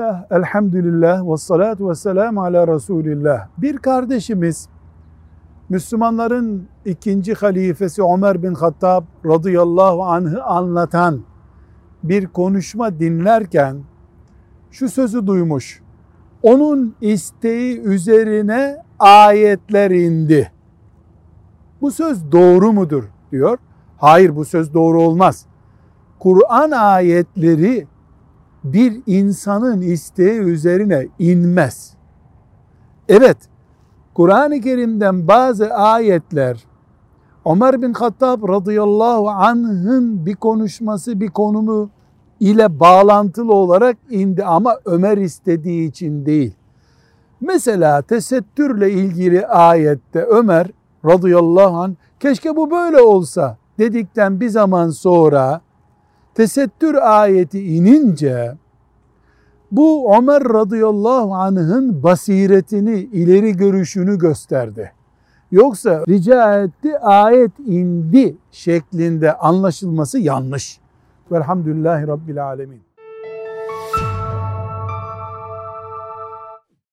Bismillah, elhamdülillah ve salatu ve selamu ala Resulillah. Bir kardeşimiz Müslümanların ikinci halifesi Ömer bin Hattab radıyallahu anh'ı anlatan bir konuşma dinlerken şu sözü duymuş. Onun isteği üzerine ayetler indi. Bu söz doğru mudur diyor. Hayır bu söz doğru olmaz. Kur'an ayetleri bir insanın isteği üzerine inmez. Evet, Kur'an-ı Kerim'den bazı ayetler Ömer bin Hattab radıyallahu anh'ın bir konuşması, bir konumu ile bağlantılı olarak indi ama Ömer istediği için değil. Mesela tesettürle ilgili ayette Ömer radıyallahu anh keşke bu böyle olsa dedikten bir zaman sonra tesettür ayeti inince bu Ömer radıyallahu anh'ın basiretini, ileri görüşünü gösterdi. Yoksa rica etti, ayet indi şeklinde anlaşılması yanlış. Velhamdülillahi Rabbil Alemin.